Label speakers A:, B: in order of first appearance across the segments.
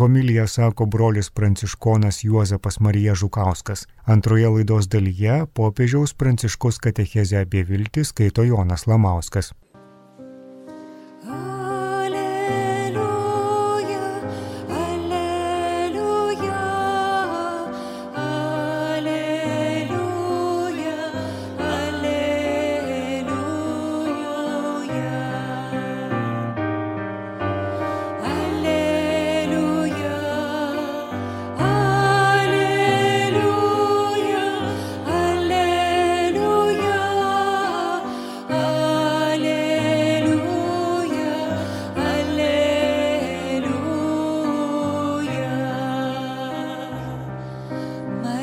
A: Homilija sako brolis pranciškonas Juozapas Marija Žukauskas. Antroje laidos dalyje popiežiaus pranciškos katechezę apie viltį skaito Jonas Lamauskas.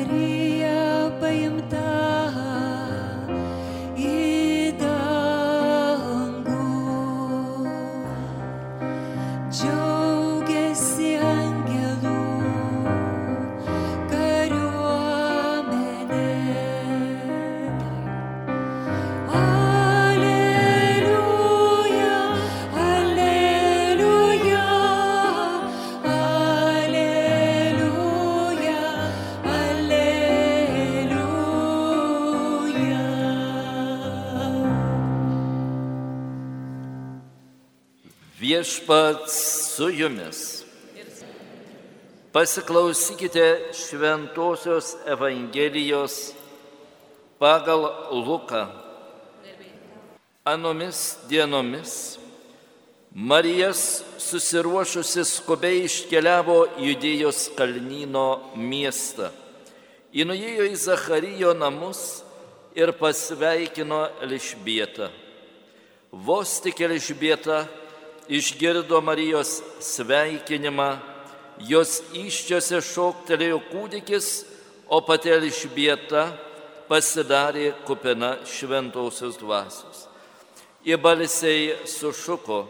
A: Maria.
B: Viešpats su jumis. Pasiklausykite Šventojios Evangelijos pagal Luką. Anomis dienomis Marijas susiruošusi skubiai iškeliavo Judėjos kalnyno miestą. Ji nuėjo į Zacharijo namus ir pasveikino Elžbietą. Vos tik Elžbieta išgirdo Marijos sveikinimą, jos iščiose šoktelėjo kūdikis, o pati Elžbieta pasidarė kupina šventosios dvasios. Jie balsiai sušuko,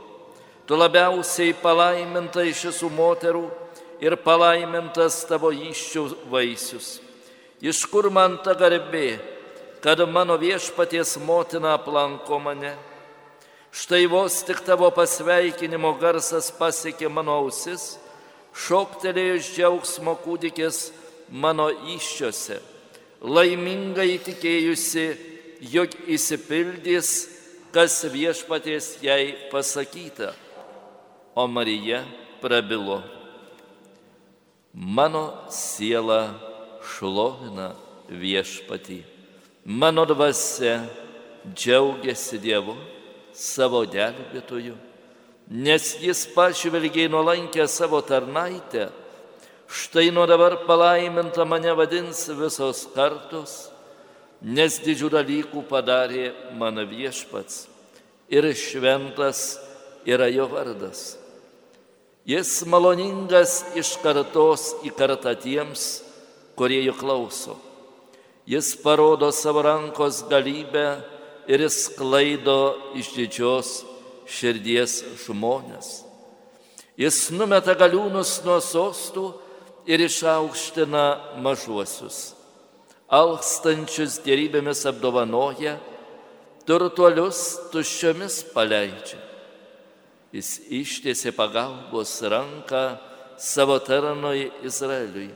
B: tu labiausiai palaiminta iš visų moterų ir palaimintas tavo iščių vaisius. Iš kur man ta garbė, kad mano viešpaties motina aplanko mane? Štai vos tik tavo pasveikinimo garsas pasiekė mano ausis, šoktelėjo iš džiaugsmo kūdikis mano iščiose, laimingai tikėjusi, jog įsipildys, kas viešpaties jai pasakyta. O Marija prabilo. Mano siela šlovina viešpatį, mano dvasia džiaugiasi Dievu savo gelbėtoju, nes jis pažvelgiai nuolankę savo tarnaitę, štai nuo dabar palaiminta mane vadins visos kartos, nes didžių dalykų padarė mano viešpats ir šventas yra jo vardas. Jis maloningas iš kartos į kartą tiems, kurie jo klauso. Jis parodo savo rankos galybę ir jis klaido iš didžios širdies žmonės. Jis numeta galiūnus nuo sostų ir išaukština mažuosius. Alkstančius gerybėmis apdovanoja, turtuolius tuščiomis paleidžia. Jis ištiesė pagalbos ranką savo tarnoj Izraeliui,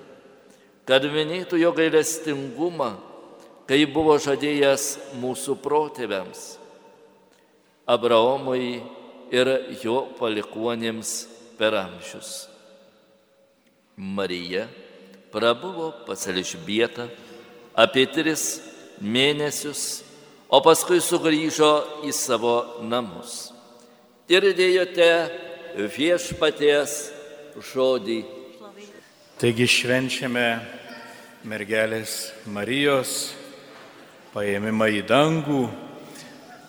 B: kad minėtų jo gailestingumą kai buvo žadėjęs mūsų protėviams, Abraomui ir jo palikuonėms per amžius. Marija prabuvo pas Elžbietą apie tris mėnesius, o paskui sugrįžo į savo namus. Ir dėjote viešpaties žodį.
C: Taigi švenčiame mergelės Marijos paėmimą į dangų,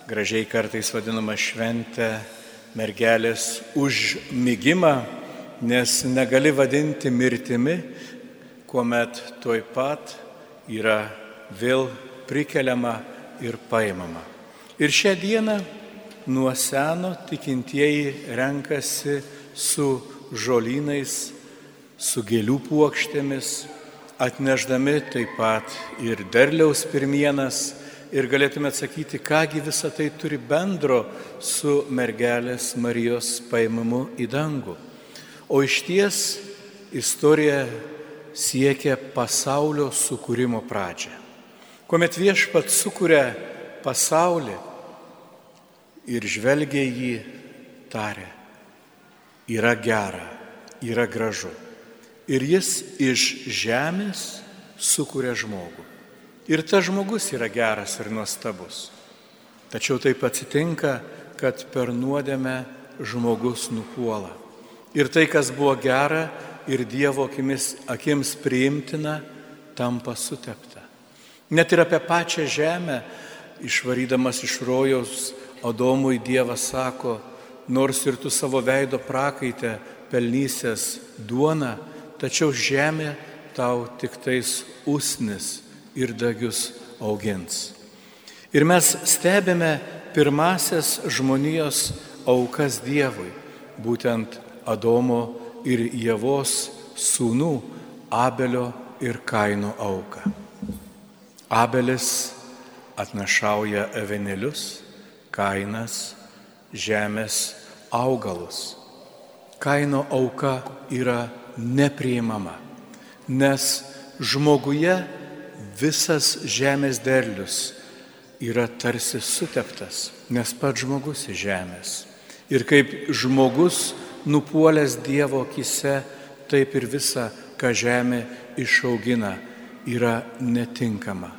C: gražiai kartais vadinama šventė mergelės užmygimą, nes negali vadinti mirtimi, kuomet tuoj pat yra vėl prikeliama ir paimama. Ir šią dieną nuo seno tikintieji renkasi su žolynais, su gėlių puokštėmis, atneždami taip pat ir derliaus pirmienas ir galėtume atsakyti, kągi visa tai turi bendro su mergelės Marijos paimamu į dangų. O iš ties istorija siekia pasaulio sukūrimo pradžią. Kuomet viešpat sukuria pasaulį ir žvelgia jį, tarė, yra gera, yra gražu. Ir jis iš žemės sukuria žmogų. Ir tas žmogus yra geras ir nuostabus. Tačiau taip atsitinka, kad per nuodėmę žmogus nupuola. Ir tai, kas buvo gera ir Dievo akimis, akims priimtina, tampa sutepta. Net ir apie pačią žemę, išvarydamas iš rojaus, Adomui Dievas sako, nors ir tu savo veido prakaitę pelnysės duona, tačiau žemė tau tik tais usnis ir dagius augins. Ir mes stebime pirmasias žmonijos aukas Dievui, būtent Adomo ir Jėvos sūnų Abelio ir Kaino auką. Abelis atnašauja avenelius, Kainas žemės augalus. Kaino auka yra nepriimama, nes žmoguje visas žemės derlius yra tarsi suteptas, nes pats žmogus iš žemės. Ir kaip žmogus nupuolęs Dievo akise, taip ir visa, ką žemė išaugina, yra netinkama.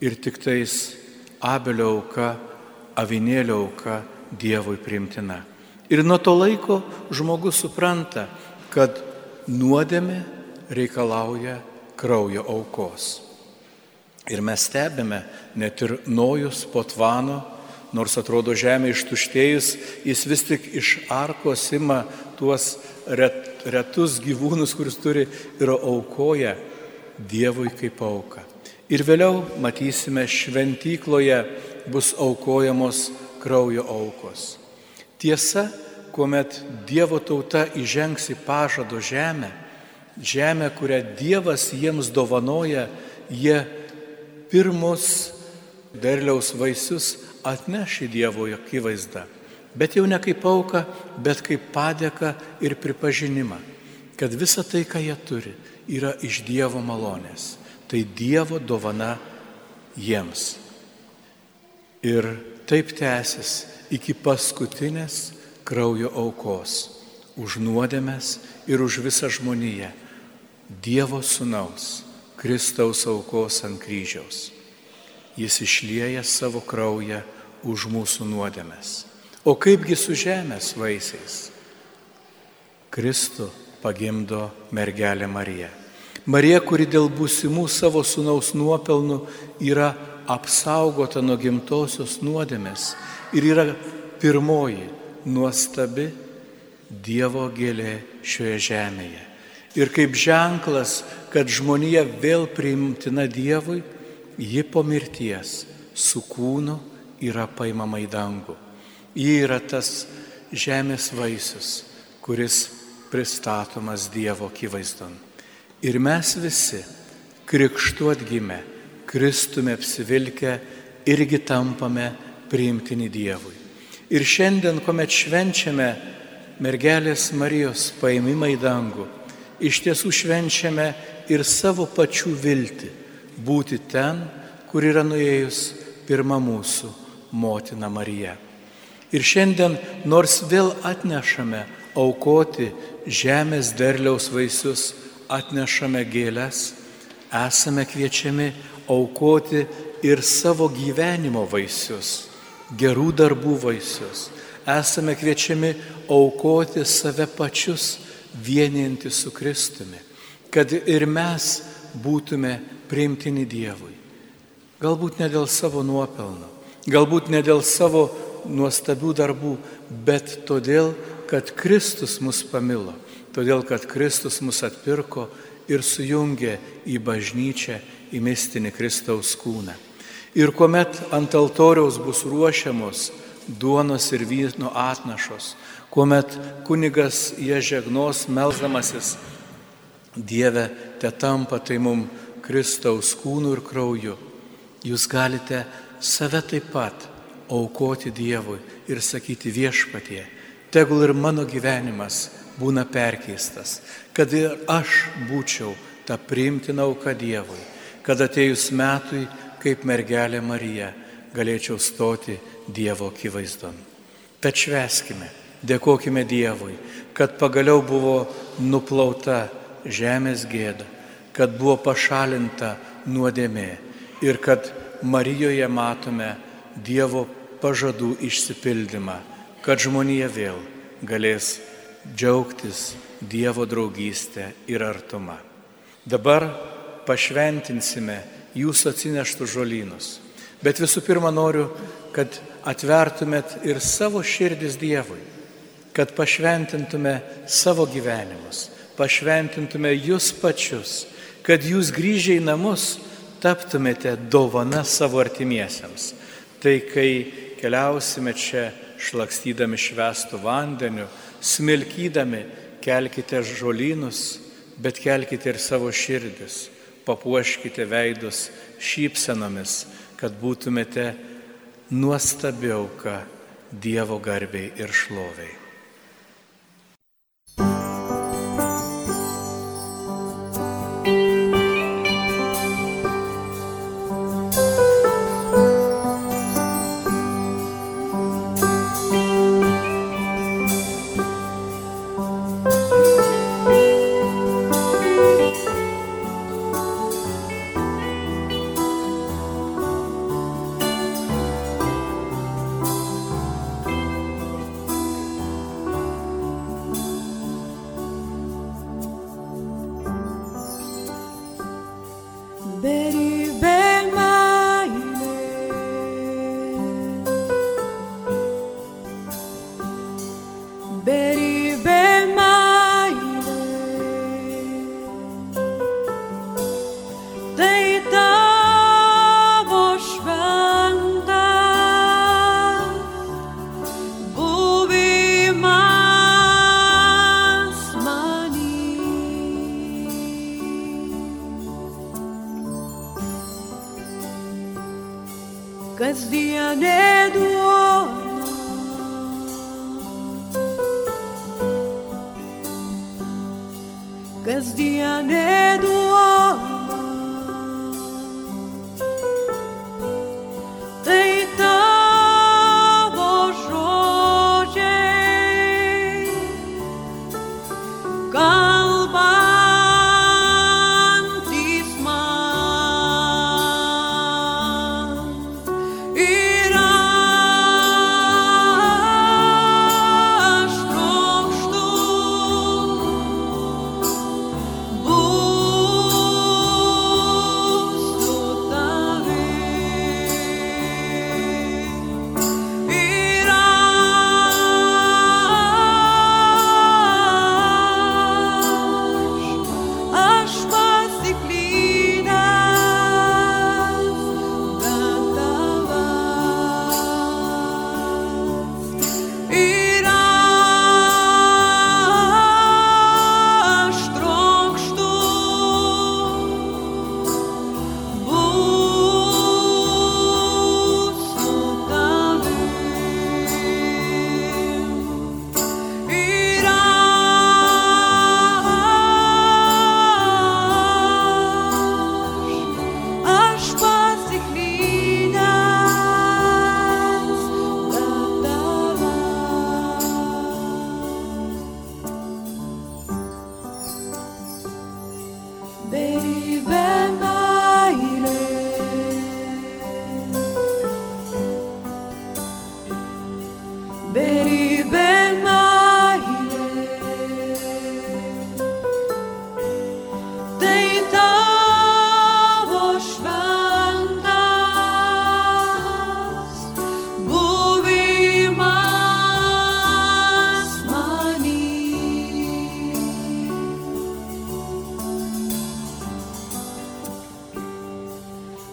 C: Ir tik tais Abelio auka, avinėlio auka Dievui primtina. Ir nuo to laiko žmogus supranta, kad nuodėmė reikalauja kraujo aukos. Ir mes stebime, net ir Nojus po tvano, nors atrodo žemė ištuštėjus, jis vis tik iš arkos ima tuos ret, retus gyvūnus, kuris turi ir aukoja Dievui kaip auka. Ir vėliau matysime šventykloje bus aukojamos kraujo aukos. Tiesa, kuomet Dievo tauta įžengs į pažado žemę, žemę, kurią Dievas jiems dovanoja, jie pirmus derliaus vaisius atneš į Dievo akivaizdą. Bet jau ne kaip auka, bet kaip padėka ir pripažinimą, kad visa tai, ką jie turi, yra iš Dievo malonės. Tai Dievo dovana jiems. Ir taip tęsis iki paskutinės kraujo aukos už nuodėmės ir už visą žmoniją. Dievo sunaus Kristaus aukos ant kryžiaus. Jis išlieja savo kraują už mūsų nuodėmes. O kaipgi su žemės vaisiais? Kristų pagimdo mergelė Marija. Marija, kuri dėl būsimų savo sunaus nuopelnų yra apsaugota nuo gimtosios nuodėmės ir yra pirmoji nuostabi Dievo gėlė šioje žemėje ir kaip ženklas, kad žmonija vėl priimtina Dievui, ji po mirties su kūnu yra paimama į dangų. Ji yra tas žemės vaisius, kuris pristatomas Dievo akivaizdon. Ir mes visi, krikštu atgimę, Kristume apsivilkę, irgi tampame priimtini Dievui. Ir šiandien, kuomet švenčiame mergelės Marijos paimimą į dangų, iš tiesų švenčiame ir savo pačių viltį būti ten, kur yra nuėjus pirma mūsų motina Marija. Ir šiandien, nors vėl atnešame aukoti žemės derliaus vaisius, atnešame gėlės, esame kviečiami aukoti ir savo gyvenimo vaisius, gerų darbų vaisius. Esame kviečiami aukoti save pačius vieninti su Kristumi, kad ir mes būtume priimtini Dievui. Galbūt ne dėl savo nuopelno, galbūt ne dėl savo nuostabių darbų, bet todėl, kad Kristus mus pamilo, todėl, kad Kristus mus atpirko ir sujungė į bažnyčią, į mistinį Kristaus kūną. Ir kuomet ant altoriaus bus ruošiamos duonos ir vyno atnašos, kuomet kunigas jie žegnos melzdamasis, Dieve, te tampa tai mum Kristaus kūnų ir krauju. Jūs galite save taip pat aukoti Dievui ir sakyti viešpatie, tegul ir mano gyvenimas
D: būna perkeistas, kad ir aš būčiau ta priimtina auka Dievui, kad atėjus metui, kaip mergelė Marija, galėčiau stoti Dievo akivaizdon. Tad šveskime, dėkojime Dievui, kad pagaliau buvo nuplauta žemės gėda, kad buvo pašalinta nuodėmė ir kad Marijoje matome Dievo pažadų išsipildymą, kad žmonija vėl galės džiaugtis Dievo draugystę ir artumą. Dabar pašventinsime jūsų atsineštus žolynus. Bet visų pirma noriu, kad atvertumėt ir savo širdis Dievui, kad pašventintume savo gyvenimus, pašventintume jūs pačius, kad jūs grįžę į namus taptumėte dovana savo artimiesiems. Tai kai keliausime čia šlakstydami švestų vandeniu, smilkydami, kelkite žolynus, bet kelkite ir savo širdis, papuoškite veidus šypsenomis, kad būtumėte nuostabiau, ką Dievo garbiai ir šloviai.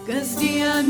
E: Cause dear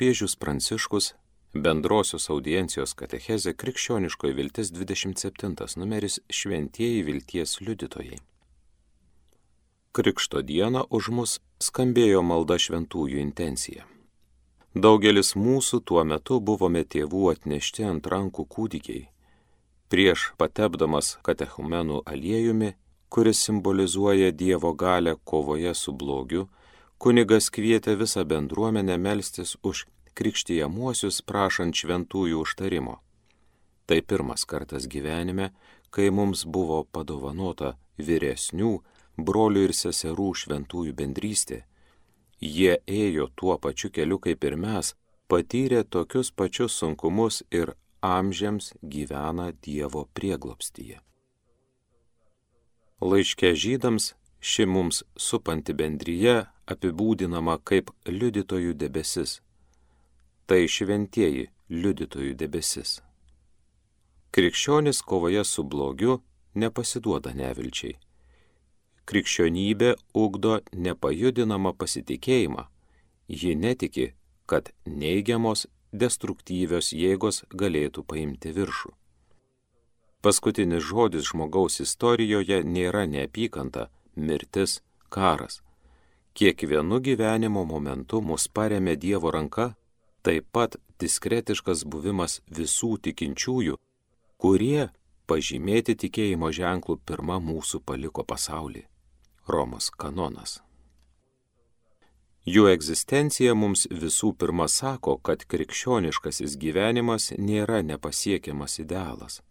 F: Popiežius Pranciškus bendrosios audiencijos katechezė Krikščioniškoji viltis 27 numeris Šventieji vilties liudytojai. Krikšto dieną už mus skambėjo malda šventųjų intencija. Daugelis mūsų tuo metu buvome tėvų atnešti ant rankų kūdikiai. Prieš patepdamas katechumenų aliejumi, kuris simbolizuoja Dievo galę kovoje su blogiu, kunigas kvietė visą bendruomenę melstis už krikštijamuosius prašant šventųjų užtarimo. Tai pirmas kartas gyvenime, kai mums buvo padovanota vyresnių brolių ir seserų šventųjų bendrystė. Jie ėjo tuo pačiu keliu kaip ir mes, patyrė tokius pačius sunkumus ir amžiams gyvena Dievo prieglopstyje. Laiške žydams ši mums supanti bendryje apibūdinama kaip liudytojų debesis. Tai šventieji liudytojų debesis. Krikščionis kovoje su blogiu nepasiduoda nevilčiai. Krikščionybė ugdo nepajudinamą pasitikėjimą. Ji netiki, kad neigiamos, destruktyvios jėgos galėtų paimti viršų. Paskutinis žodis žmogaus istorijoje nėra neapykanta, mirtis, karas kiekvienu gyvenimo momentu mus paremė Dievo ranka, taip pat diskretiškas buvimas visų tikinčiųjų, kurie pažymėti tikėjimo ženklų pirmą mūsų paliko pasaulį - Romos kanonas. Jų egzistencija mums visų pirma sako, kad krikščioniškasis gyvenimas nėra nepasiekiamas idealas.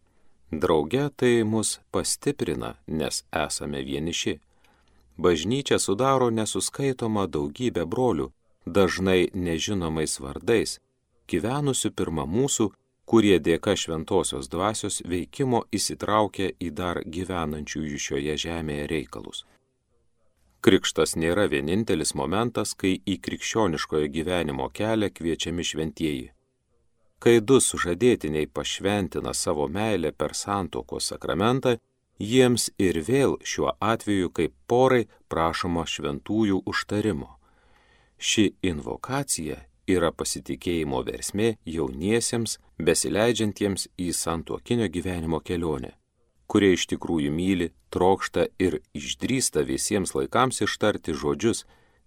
F: Drauge tai mus pastiprina, nes esame vieniši bažnyčia sudaro nesuskaitoma daugybė brolių, dažnai nežinomais vardais, gyvenusių pirmą mūsų, kurie dėka šventosios dvasios veikimo įsitraukė į dar gyvenančiųjų šioje žemėje reikalus. Krikštas nėra vienintelis momentas, kai į krikščioniškojo gyvenimo kelią kviečiami šventieji. Kai du sužadėtiniai pašventina savo meilę per santokos sakramentą, jiems ir vėl šiuo atveju kaip porai prašoma šventųjų užtarimo. Ši invokacija yra pasitikėjimo versmė jauniesiems, besileidžiantiems į santuokinio gyvenimo kelionę, kurie iš tikrųjų myli, trokšta ir išdrįsta visiems laikams ištarti žodžius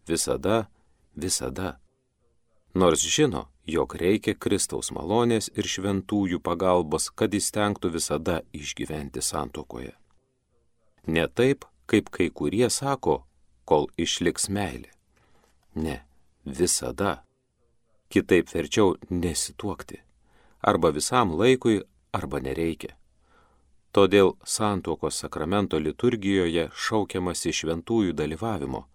F: visada, visada. Nors žino, jog reikia Kristaus malonės ir šventųjų pagalbos, kad įstengtų visada išgyventi santokoje. Ne taip, kaip kai kurie sako, kol išliks meilė. Ne, visada. Kitaip verčiau nesituokti. Arba visam laikui, arba nereikia. Todėl santuokos sakramento liturgijoje šaukiamasi šventųjų dalyvavimo.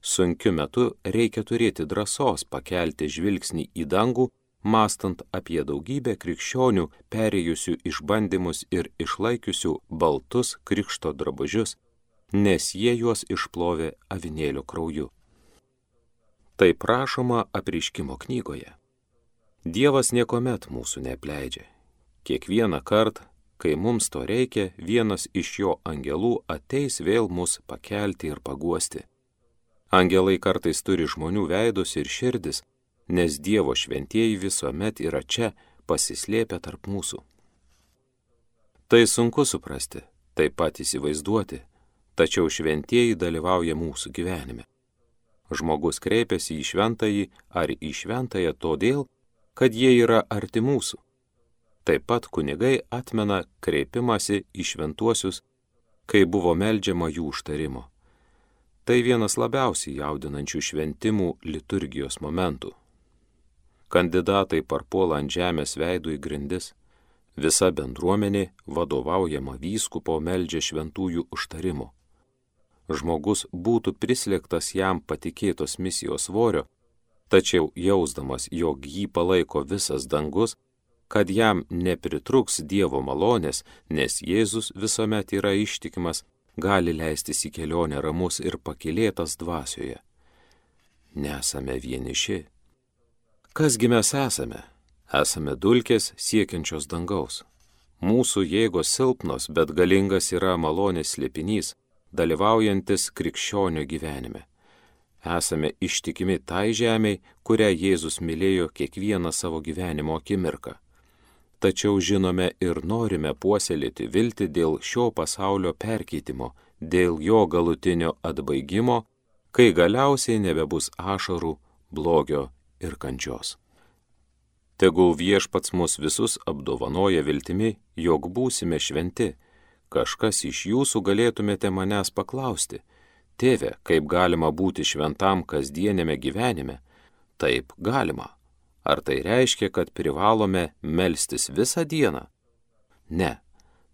F: Sunkiu metu reikia turėti drąsos pakelti žvilgsnį į dangų mastant apie daugybę krikščionių perėjusių išbandymus ir išlaikiusių baltus krikšto drabužius, nes jie juos išplovė avinėlio krauju. Tai prašoma apriškimo knygoje. Dievas niekuomet mūsų neapleidžia. Kiekvieną kartą, kai mums to reikia, vienas iš jo angelų ateis vėl mus pakelti ir paguosti. Angelai kartais turi žmonių veidus ir širdis, nes Dievo šventieji visuomet yra čia pasislėpę tarp mūsų. Tai sunku suprasti, taip pat įsivaizduoti, tačiau šventieji dalyvauja mūsų gyvenime. Žmogus kreipiasi į šventąjį ar į šventąją todėl, kad jie yra arti mūsų. Taip pat kunigai atmena kreipimąsi į šventuosius, kai buvo meldžiama jų užtarimo. Tai vienas labiausiai jaudinančių šventimų liturgijos momentų. Kandidatai parpuola ant žemės veidų į grindis. Visa bendruomenė, vadovaujama vyskupo, meldžia šventųjų užtarimo. Žmogus būtų prislėgtas jam patikėtos misijos svorio, tačiau jausdamas, jog jį palaiko visas dangus, kad jam nepritruks Dievo malonės, nes Jėzus visuomet yra ištikimas, gali leistis į kelionę ramus ir pakilėtas dvasioje. Nesame vieniši Kasgi mes esame? Esame dulkės siekiančios dangaus. Mūsų jėgos silpnos, bet galingas yra malonės slėpinys, dalyvaujantis krikščionio gyvenime. esame ištikimi tai žemiai, kurią Jėzus mylėjo kiekvieną savo gyvenimo akimirką. Tačiau žinome ir norime puoselėti viltį dėl šio pasaulio perkeitimo, dėl jo galutinio atbaigimo, kai galiausiai nebebus ašarų, blogio ir kančios. Tegul viešpats mus visus apdovanoja viltimi, jog būsime šventi. Kažkas iš jūsų galėtumėte manęs paklausti, Tėve, kaip galima būti šventam kasdienėme gyvenime? Taip galima. Ar tai reiškia, kad privalome melstis visą dieną? Ne.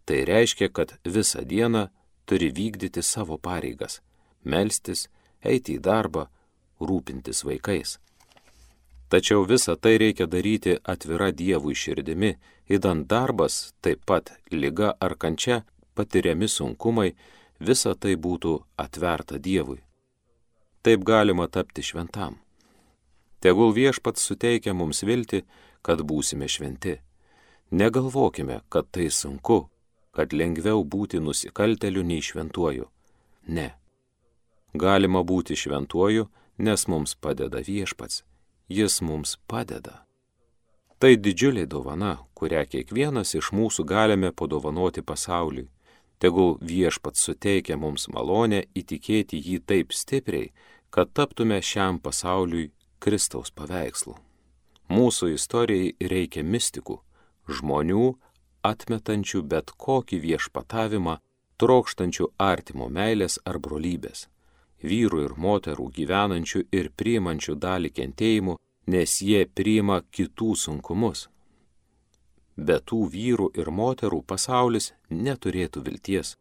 F: Tai reiškia, kad visą dieną turi vykdyti savo pareigas - melstis, eiti į darbą, rūpintis vaikais. Tačiau visą tai reikia daryti atvira Dievui širdimi, įdant darbas, taip pat lyga ar kančia, patiriami sunkumai, visa tai būtų atverta Dievui. Taip galima tapti šventam. Tegul viešpats suteikia mums vilti, kad būsime šventi. Negalvokime, kad tai sunku, kad lengviau būti nusikalteliu nei šventuoju. Ne. Galima būti šventuoju, nes mums padeda viešpats. Jis mums padeda. Tai didžiulė dovana, kurią kiekvienas iš mūsų galime padovanoti pasauliui Tegul viešpats suteikia mums malonę įtikėti jį taip stipriai, kad taptume šiam pasauliui Kristaus paveikslu. Mūsų istorijai reikia mistikų, žmonių, atmetančių bet kokį viešpatavimą, trokštančių artimo meilės ar brolybės, vyrų ir moterų gyvenančių ir priimančių dalį kentėjimų, nes jie priima kitų sunkumus be tų vyrų ir moterų pasaulis neturėtų vilties.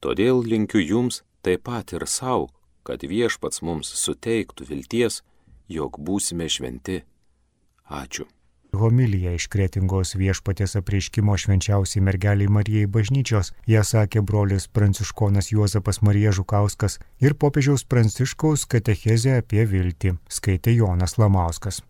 F: Todėl linkiu jums taip pat ir savo, kad viešpats mums suteiktų vilties, jog būsime šventi. Ačiū.
A: Homilija iš kretingos viešpatės apreiškimo švenčiausiai mergeliai Marijai bažnyčios, ją sakė brolis pranciškonas Juozapas Marija Žukauskas ir popiežiaus pranciškaus katechezė apie viltį, skaitė Jonas Lamauskas.